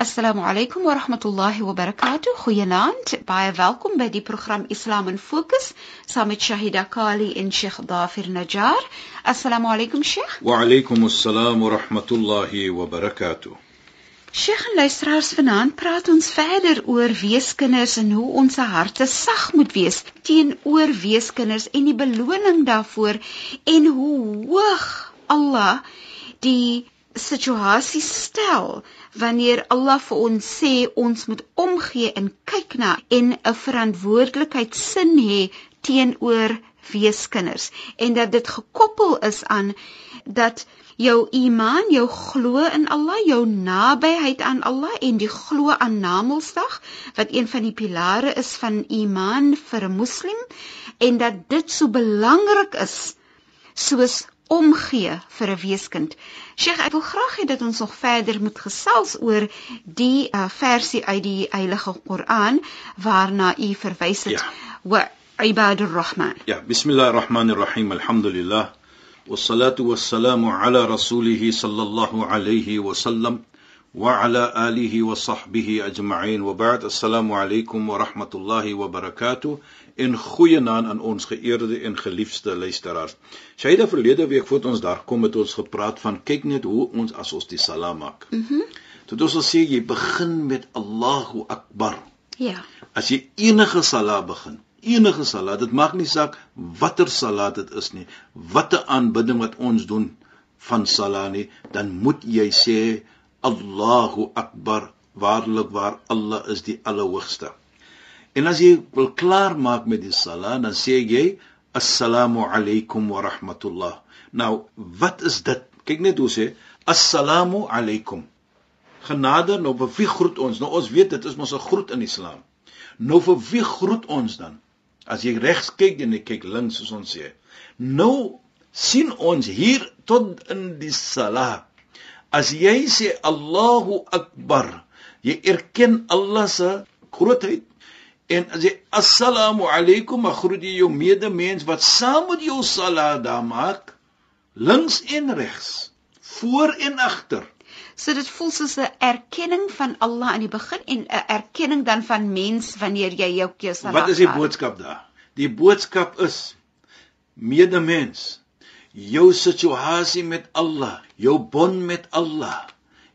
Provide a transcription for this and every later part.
Assalamu alaykum wa rahmatullahi wa barakatuh. Goeienaand. Baie welkom by die program Islam in Fokus saam met Shahida Kali en Sheikh Dafir Najjar. Assalamu alaykum Sheikh. Wa alaykum assalam wa rahmatullahi wa barakatuh. Sheikh en luisteraars vanaand praat ons verder oor weeskinders en hoe ons se harte sag moet wees teenoor weeskinders en die beloning daarvoor en hoe hoog Allah die situasie stel wanneer Allah vir ons sê ons moet omgee en kyk na en 'n verantwoordelikheid sin hê teenoor weeskinders. En dat dit gekoppel is aan dat jou iman, jou glo in Allah, jou nabyheid aan Allah en die glo aan Namedsdag wat een van die pilare is van iman vir 'n moslim en dat dit so belangrik is soos omgee vir 'n weeskind. Sheikh, ek wil graag hê dat ons nog verder moet gesels oor die uh, versie uit die Heilige Koran waarna u verwys het. Ja. Wa ibadur rahman. Ja, bismillahir rahmanir rahim. Alhamdulillah. Wassalatu wassalamu ala rasulih sallallahu alayhi wa sallam. وعلى آله وصحبه أجمعين وبعد السلام عليكم ورحمة الله وبركاته en goeie naam aan ons geëerde en geliefde luisteraars. Shaida verlede week voor ons daar kom het ons gepraat van kyk net hoe ons as ons die salam maak. Mhm. Mm Dit ons sê jy begin met Allahu Akbar. Ja. As jy enige salat begin, enige salat, dit maak nie saak watter salat dit is nie, watter aanbidding wat ons doen van salat nie, dan moet jy sê Allahu Akbar, waarlik waar Allah is die allerhoogste. En as jy wil klaar maak met die sala, dan sê jy assalamu alaykum wa rahmatullah. Nou, wat is dit? Kyk net hoe sê assalamu alaykum. Genade, nou vir wie groet ons? Nou ons weet dit is mos 'n groet in Islam. Nou vir wie groet ons dan? As jy regs kyk en jy kyk links soos ons sê. Nou sien ons hier tot in die salat. As jy sê Allahu Akbar, jy erken Allah se grootheid En as jy assalamu alaykum, groet jy jou medemens wat saam met jou salat daar maak, links en regs, voor en agter. So dit voel soos 'n erkenning van Allah aan die begin en 'n erkenning dan van mens wanneer jy jou keer salat. Wat is die boodskap daar? Die boodskap is medemens, jou situasie met Allah, jou bond met Allah,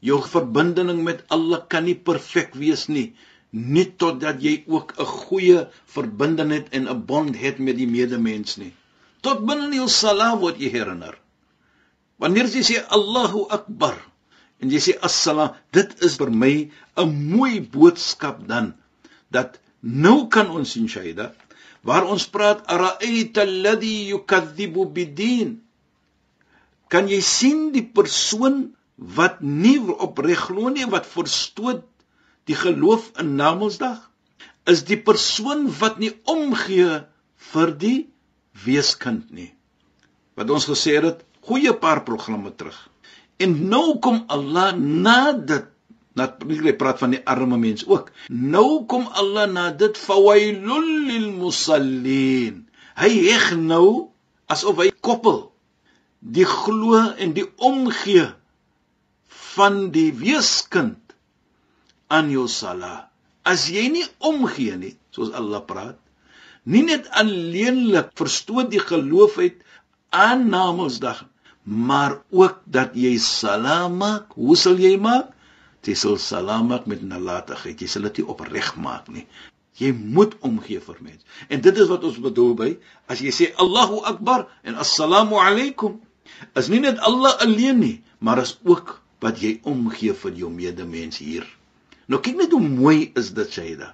jou verbinding met Allah kan nie perfek wees nie nie totdat jy ook 'n goeie verbintenis en 'n bond het met die medemens nie. Tot binne in jou salat word jy herinner. Wanneer jy sê Allahu Akbar en jy sê assalaam, dit is vir my 'n mooi boodskap dan dat nou kan ons Shaida waar ons praat ara'aita alladhi yukaththibu bid-din kan jy sien die persoon wat nie opreg glo nie wat verstoot die geloof in Namedsdag is die persoon wat nie omgee vir die weeskind nie. Wat ons gesê het, goeie paar programme terug. En nou kom Allah na dit Natuurlik praat van die arme mens ook. Nou kom Allah na dit fawailul lil musallin. Hy heg nou asof hy koppel die glo en die omgee van die weeskind aan jou sala. As jy nie omgee nie, soos Allah praat, nie net alleenlik verstoot die geloof uit aan Namedsdag, maar ook dat jy salaam maak. Hoe sal jy maak? Jy sal salaam maak met nalatigheid. Jy sal dit nie opreg maak nie. Jy moet omgee vir mense. En dit is wat ons bedoel by as jy sê Allahu Akbar en assalamu alaykum. Is nie net Allah alleen nie, maar is ook wat jy omgee vir jou medemens hier Nou kyk net hoe mooi is dit Shaida.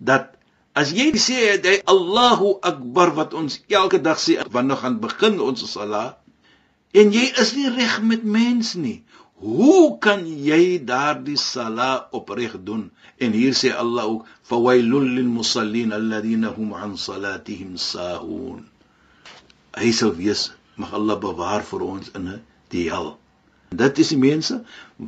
Dat as jy sê jy Allahu Akbar wat ons elke dag sê wanneer gaan begin ons salat en jy is nie reg met mens nie. Hoe kan jy daardie salat opreg doen? En hier sê Allah ook fawailul lil musallin alladhina hum an salatihim sahun. Hy sal wees mag Allah bewaar vir ons in die hel. Dit is die mense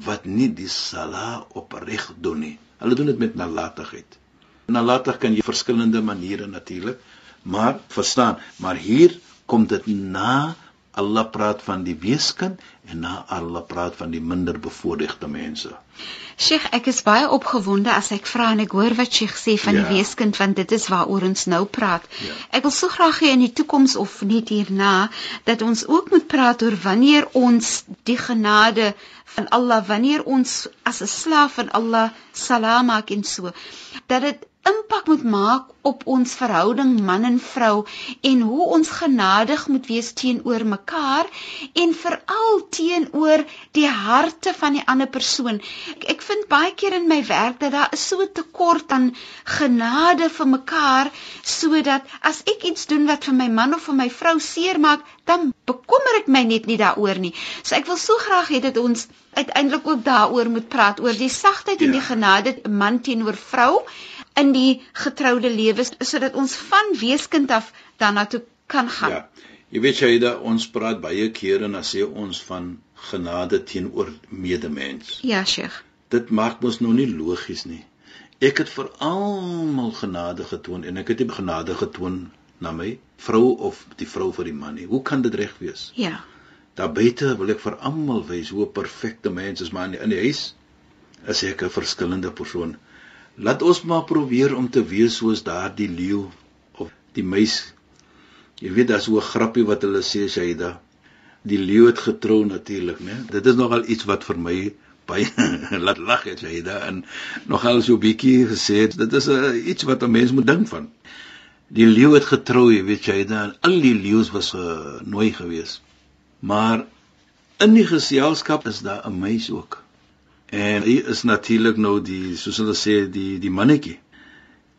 wat nie die sala opreg doen nie. Hulle doen dit met nalatigheid. Nalatig kan jy verskillende maniere natuurlik, maar verstaan, maar hier kom dit na Allah praat van die weeskind en na Allah praat van die minder bevoordeelde mense. Sheikh, ek is baie opgewonde as ek vra en ek hoor wat Sheikh sê van ja. die weeskind want dit is waaroor ons nou praat. Ja. Ek wil so graag hê in die toekoms of net hierna dat ons ook moet praat oor wanneer ons die genade van Allah, wanneer ons as 'n slaaf van Allah salaam maak en so dat dit impak moet maak op ons verhouding man en vrou en hoe ons genadig moet wees teenoor mekaar en veral teenoor die harte van die ander persoon. Ek, ek vind baie keer in my werk dat daar is so 'n tekort aan genade vir mekaar sodat as ek iets doen wat vir my man of vir my vrou seermaak, dan bekommer ek my net nie daaroor nie. So ek wil so graag hê dat ons uiteindelik ook daaroor moet praat oor die sagtheid ja. en die ja. genade man teenoor vrou in die getroude lewe sodat ons van weeskind af daarna toe kan gaan. Ja. Jy weet jy dat ons praat baie kere en dan sê ons van genade teenoor medemens. Ja, Sheikh. Dit maak mos nou nie logies nie. Ek het vir almal genade getoon en ek het nie genade getoon na my vrou of die vrou vir die man nie. Hoe kan dit reg wees? Ja. Daar buite wil ek vir almal wys hoe 'n perfekte mens is, maar in die huis is ek 'n verskillende persoon. Laat ons maar probeer om te wees soos daardie leeu of die muis. Jy weet daar's so 'n grappie wat hulle sê Shaida. Die leeu het getrou natuurlik, né? Dit is nogal iets wat vir my baie laat lag het Shaida en nogal so 'n bietjie gesê het. Dit is 'n uh, iets wat 'n mens moet dink van. Die leeu het getrou, jy weet Shaida, en al die leeu's was genooi uh, geweest. Maar in die geselskap is daar 'n muis ook. En hy is natuurlik nou die soos hulle sê die die mannetjie.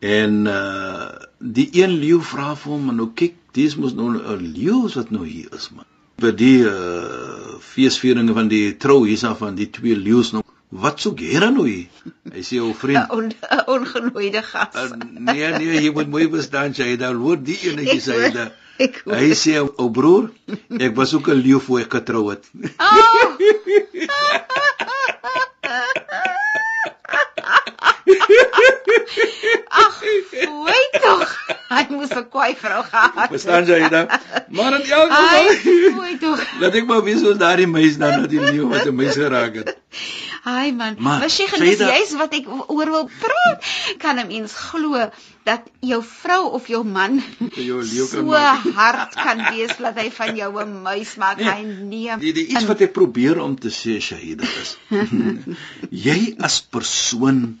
En uh die een leeu vra vir hom, "Nou kyk, dis mos nou 'n leeu wat nou hier is, man." By die uh feesvieringe van die trou hiersa van die twee leeu's nou Wat sou gera nou hier? Hy sê ou vriend, 'n on, ongenooide gas. Uh, nee nee, jy moet mooi verstaan, jy daar hoor die enetjie sê dit. Hy sê ou broer, ek was ook 'n leeu voor ek getrou het. Oh. Ag, weet tog. Hy moes 'n kwaai vrou gehad. Verstaan jy dit? Maar in elk geval, weet tog. Laat ek maar weet hoe daardie meisie dan na die leeu wat 'n meisie geraak het. Ai man, maar sy genis jy's wat ek oor wil praat. Kan 'n mens glo dat jou vrou of jou man jou so hard kan wees dat hy van jou 'n muis maak nee, hy neem. Die, die iets wat ek probeer om te sê Shahida is. jy as persoon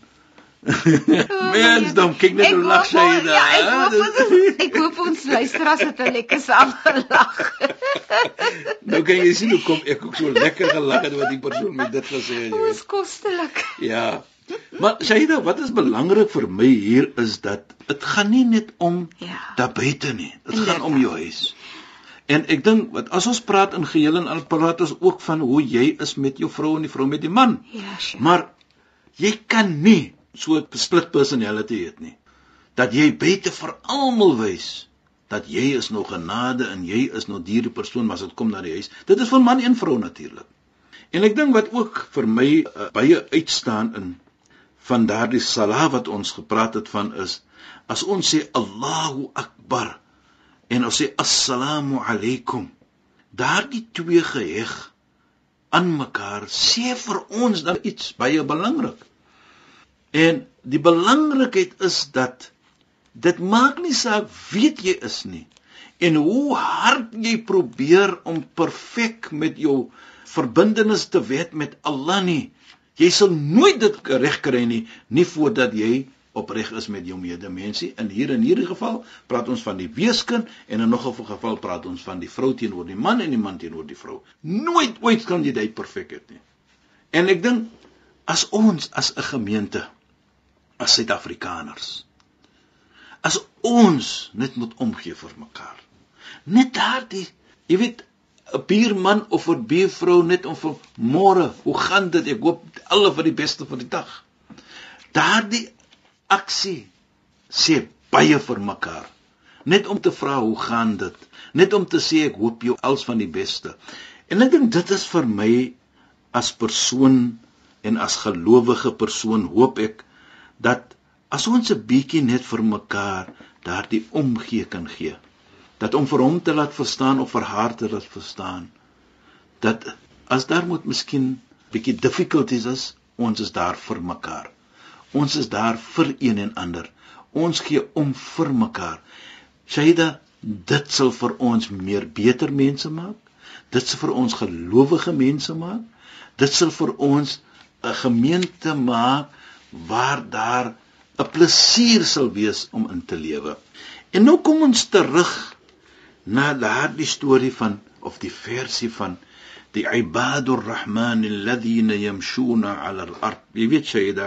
Mens, dan kyk net hoe lag sy daar. Ja, ek hoop ons ek hoop ons luisteraars het 'n lekker saam gelag. nou kan jy sien hoe kom ek ook so lekker gelag het wat die persoon met dit gesê het. Dis kostelik. Ja. Maar Shaida, wat is belangrik vir my hier is dat dit gaan nie net om ja. daar buite nie. Dit gaan om jou huis. En ek dink wat as ons praat in geheel en al praat ons ook van hoe jy is met jou vrou en die vrou met die man. Ja, sure. Maar jy kan nie so split personality het nie. Dat jy beter vir almal wys dat jy is nog genade en jy is nog diere persoon maar as dit kom na die huis. Dit is vir man en vrou natuurlik. En ek dink wat ook vir my uh, baie uitstaan in van daardie salat wat ons gepraat het van is as ons sê Allahu Akbar en ons sê assalamu alaykum daardie twee geheg aan mekaar sê vir ons dan iets baie belangrik En die belangrikheid is dat dit maak nie saak wie jy is nie en hoe hard jy probeer om perfek met jou verbintenis te wees met Allah nie. Jy sal nooit dit reg kry nie nie voordat jy opreg is met jou medemensie. In hier in hierdie geval praat ons van die weeskind en in nog 'n geval praat ons van die vrou teenoor die man en die man teenoor die vrou. Nooit ooit kan jy dit perfek hê nie. En ek dink as ons as 'n gemeente as Suid-Afrikaners. As ons net moet omgee vir mekaar. Net daardie jy weet 'n buurman of 'n buurvrou net om vir môre hoe gaan dit? Ek hoop alle vir die beste vir die dag. Daardie aksie sê baie vir mekaar. Net om te vra hoe gaan dit? Net om te sê ek hoop jou alles van die beste. En ek dink dit is vir my as persoon en as gelowige persoon hoop ek dat as ons 'n bietjie net vir mekaar daardie omgee kan gee dat om vir hom te laat verstaan of vir haar te laat verstaan dat as daar moet miskien bietjie difficulties is ons is daar vir mekaar. Ons is daar vir een en ander. Ons gee om vir mekaar. Shaida dit sal vir ons meer beter mense maak. Dit sal vir ons gelowige mense maak. Dit sal vir ons 'n gemeente maak waar daar 'n plesier sal wees om in te lewe. En nou kom ons terug na daardie storie van of die versie van die ibadur rahman alladhina yamshuna 'ala al-ard. Jy weet Shaida,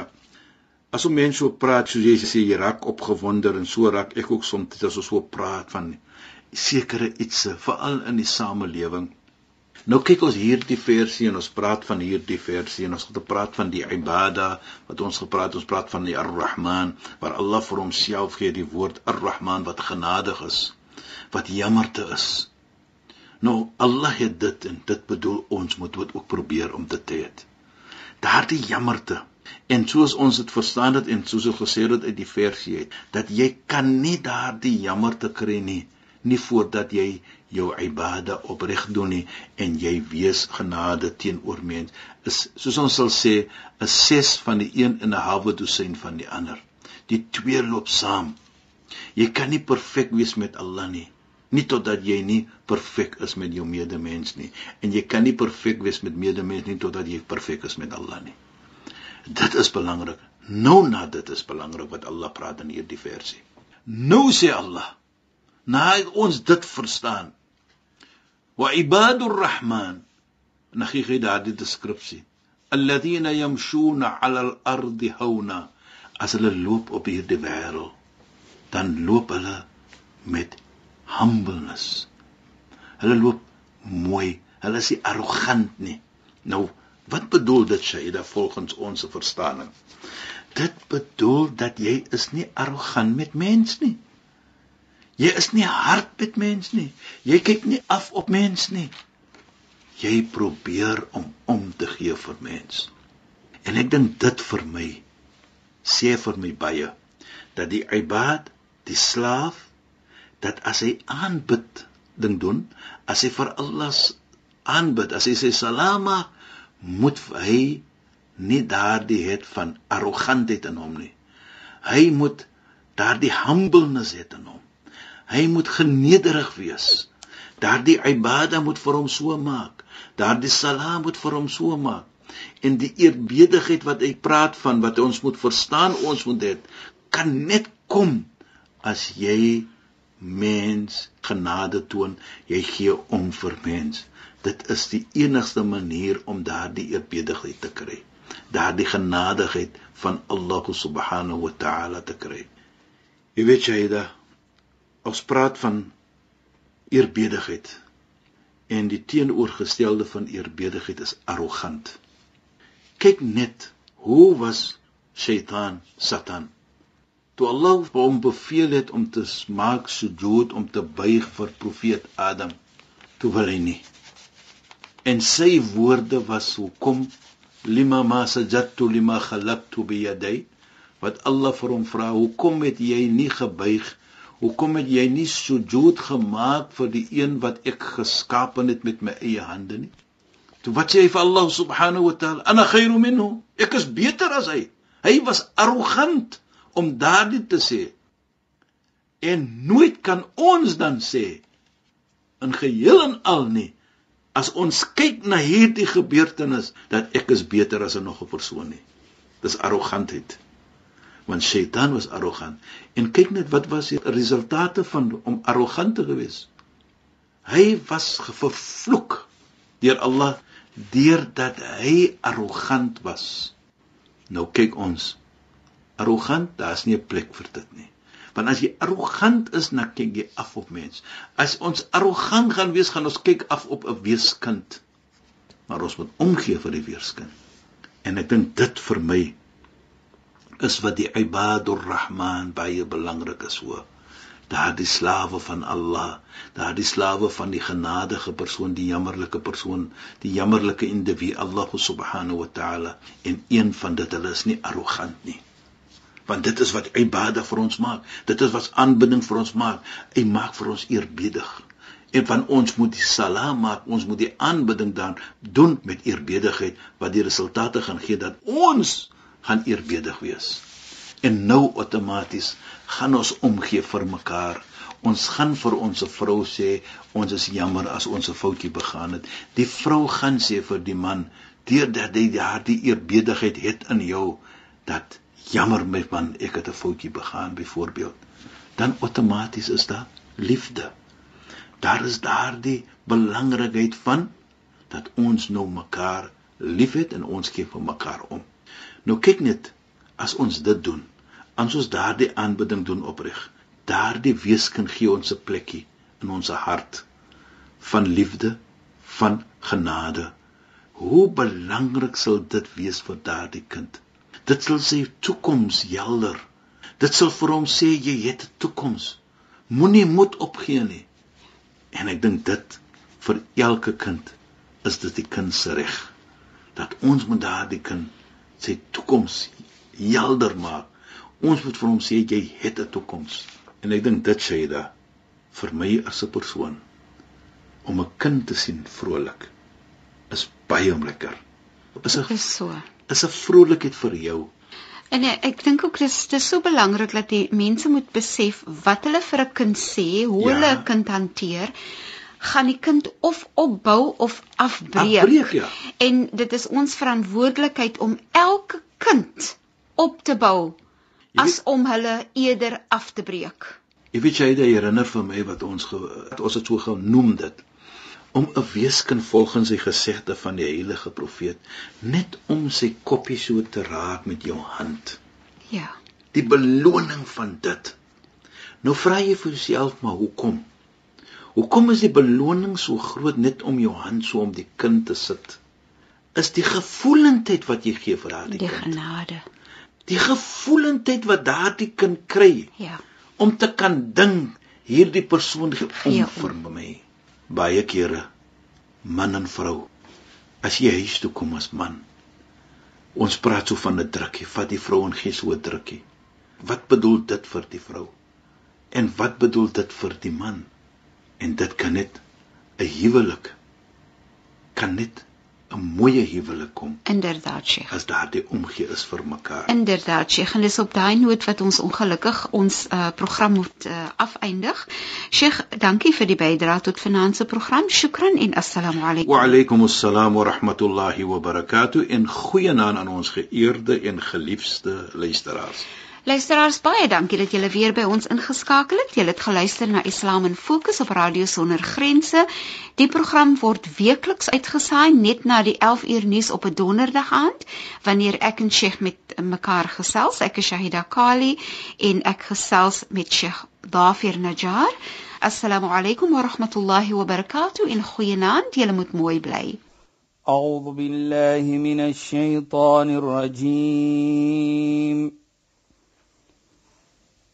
as om mense so praat soos jy sê jy raak opgewonder en so raak ek ook soms as ons so praat van sekere ietsie veral in die samelewing Nou kyk ons hierdie versie en ons praat van hierdie versie en ons het gepraat van die ibada wat ons gepraat ons praat van die Ar-Rahman waar Allah vir homself gee die woord Ar-Rahman wat genadig is wat jammerte is. Nou Allah het dit en dit bedoel ons moet dit ook probeer om dit te hê. Daardie jammerte en soos ons dit verstaan het en soos ons gesê het uit die versie het dat jy kan nie daardie jammerte kry nie nie voordat jy jou ibade opreg doen nie en jy wees genade teenoor mens is soos ons sal sê 'n 6 van die 1 en 'n halwe dosyn van die ander. Die twee loop saam. Jy kan nie perfek wees met Allah nie. Nie totdat jy nie perfek is met jou medemens nie. En jy kan nie perfek wees met medemens nie totdat jy perfek is met Allah nie. Dit is belangrik. Nou na dit is belangrik wat Allah praat in hierdie versie. Nou sê Allah na ons dit verstaan. Wa ibadur rahman. Na gee daardie deskripsie. Alladhina yamshuna 'ala al-ardi hauna. As hulle loop op hierdie wêreld dan loop hulle met humbleness. Hulle loop mooi. Hulle is nie arrogant nie. Nou wat bedoel dit Shaida volgens ons verstaaning? Dit bedoel dat jy is nie arrogant met mens nie Jy is nie hard met mens nie. Jy kyk nie af op mens nie. Jy probeer om om te gee vir mens. En ek dink dit vir my sê vir my baie dat die ibad, die slaaf, dat as hy aanbid ding doen, as hy vir Allah aanbid, as hy sê salama, moet hy nie daardie het van arrogantheid in hom nie. Hy moet daardie humbleness hê in hom. Hy moet genederig wees. Daardie ibada moet vir hom so maak. Daardie salaam moet vir hom so maak. En die eerbiedigheid wat hy praat van wat ons moet verstaan ons moet dit kan net kom as jy mens genade toon, jy gee om vir mens. Dit is die enigste manier om daardie eerbiedigheid te kry. Daardie genadigheid van Allah subhanahu wa ta'ala te kry. Jy weet jy daai ons praat van eerbiedigheid en die teenoorgestelde van eerbiedigheid is arrogant. Kyk net hoe was Satan Satan. Toe Allah hom beveel het om te maak sujud om te buig vir profeet Adam, toe wil hy nie. En sy woorde was hoekom lima ma sajadtu lima khalaqtu bi yaday wat Allah vir hom vra hoekom het jy nie gebuig Hoekom het jy nie sujud gemaak vir die een wat ek geskaap het met my eie hande nie? Toe wat sê hy vir Allah subhanahu wa ta'ala, "Ana khairu minhu." Ek is beter as hy. Hy was arrogant om daardie te sê. En nooit kan ons dan sê in geheel en al nie as ons kyk na hierdie gebeurtenis dat ek is beter as 'n nog 'n persoon nie. Dis arrogantheid want Satan was arrogant. En kyk net wat was die resultate van om arrogant te wees. Hy was vervloek deur Allah deurdat hy arrogant was. Nou kyk ons. Arrogant, daar's nie 'n plek vir dit nie. Want as jy arrogant is, dan kyk jy af op mens. As ons arrogant gaan wees, gaan ons kyk af op 'n weeskind. Maar ons moet omgee vir die weeskind. En ek dink dit vir my is wat die ibadur rahman baie belangrik is hoor daardie slawe van Allah, daardie slawe van die genadige persoon, die jammerlike persoon, die jammerlike individu Allah subhanahu wa ta'ala en een van dit hulle is nie arrogant nie. Want dit is wat ibadah vir ons maak. Dit is wat aanbidding vir ons maak. Hy maak vir ons eerbiedig. En van ons moet die salaam maak, ons moet die aanbidding dan doen met eerbiedigheid wat die resultate gaan gee dat ons gaan eerbiedig wees. En nou outomaties gaan ons omgee vir mekaar. Ons gaan vir ons vrou sê ons is jammer as ons 'n foutjie begaan het. Die vrou gaan sê vir die man deurdat hy daardie eerbiedigheid het in jou dat jammer my man ek het 'n foutjie begaan byvoorbeeld. Dan outomaties is daar liefde. Daar is daardie belangrikheid van dat ons nou mekaar liefhet en ons gee vir mekaar om. Nou kyk net as ons dit doen as ons daardie aanbidding doen opreg daardie weeskind gee ons 'n plekkie in ons hart van liefde van genade. Hoe belangrik sal dit wees vir daardie kind? Dit sal sy toekoms helder. Dit sal vir hom sê jy het 'n toekoms. Moenie moed opgee nie. En ek dink dit vir elke kind is dit die kind se reg dat ons moet daardie kind sy toekoms helder maak Ons moet vir hom sê jy het 'n toekoms. En ek dink dit sê da vir my as 'n persoon om 'n kind te sien vrolik is baie lekker. Is 'n is so. Is 'n vrolikheid vir jou. En ek, ek dink ook dis dis so belangrik dat die mense moet besef wat hulle vir 'n kind sê, hoe ja. hulle 'n kind hanteer gaan die kind of opbou of afbreek. Afbreek ja. En dit is ons verantwoordelikheid om elke kind op te bou as om hulle eerder af te breek. Jy weet jy dit herinner vir my wat ons ge, ons het so genoem dit om 'n weeskind volgens die gesegde van die heilige profeet net om sy koppie so te raak met jou hand. Ja. Die beloning van dit. Nou vra jy vir jouself maar hoekom? Hoekom is die beloning so groot net om jou hand so om die kind te sit? Is die gevoelendheid wat jy gee vir haar die, die kind? Die genade. Die gevoelendheid wat daardie kind kry ja. om te kan ding hierdie persoon gee om ja, vir my. Baie kere man en vrou. As jy huis toe kom as man ons praat so van 'n drukkie. Vat die vrou en gee so 'n drukkie. Wat bedoel dit vir die vrou? En wat bedoel dit vir die man en dit kan net 'n huwelik kan net 'n mooi huwelik kom. Inderdaad, Sheikh. As daardie omgee is vir mekaar. Inderdaad, Sheikh. En dis op daai noot wat ons ongelukkig ons uh, program moet uh, afeindig. Sheikh, dankie vir die bydrae tot finansie program. Shukran en assalamu alaykum. Wa alaykum assalam wa rahmatullahi wa barakatuh. En goeienaand aan ons geëerde en geliefde luisteraars. Luisteraars baie dankie dat julle weer by ons ingeskakel het. Julle het geluister na Islam in Fokus op Radio Sonder Grense. Die program word weekliks uitgesaai net na die 11 uur nuus op 'n donderdag aand wanneer ek en Sheikh met mekaar gesels. Ek is Shahida Kali en ek gesels met Sheikh Dafir Najjar. Assalamu alaykum wa rahmatullahi wa barakatuh. In goeienaand. Julle moet mooi bly. أعوذ بالله من الشيطان الرجيم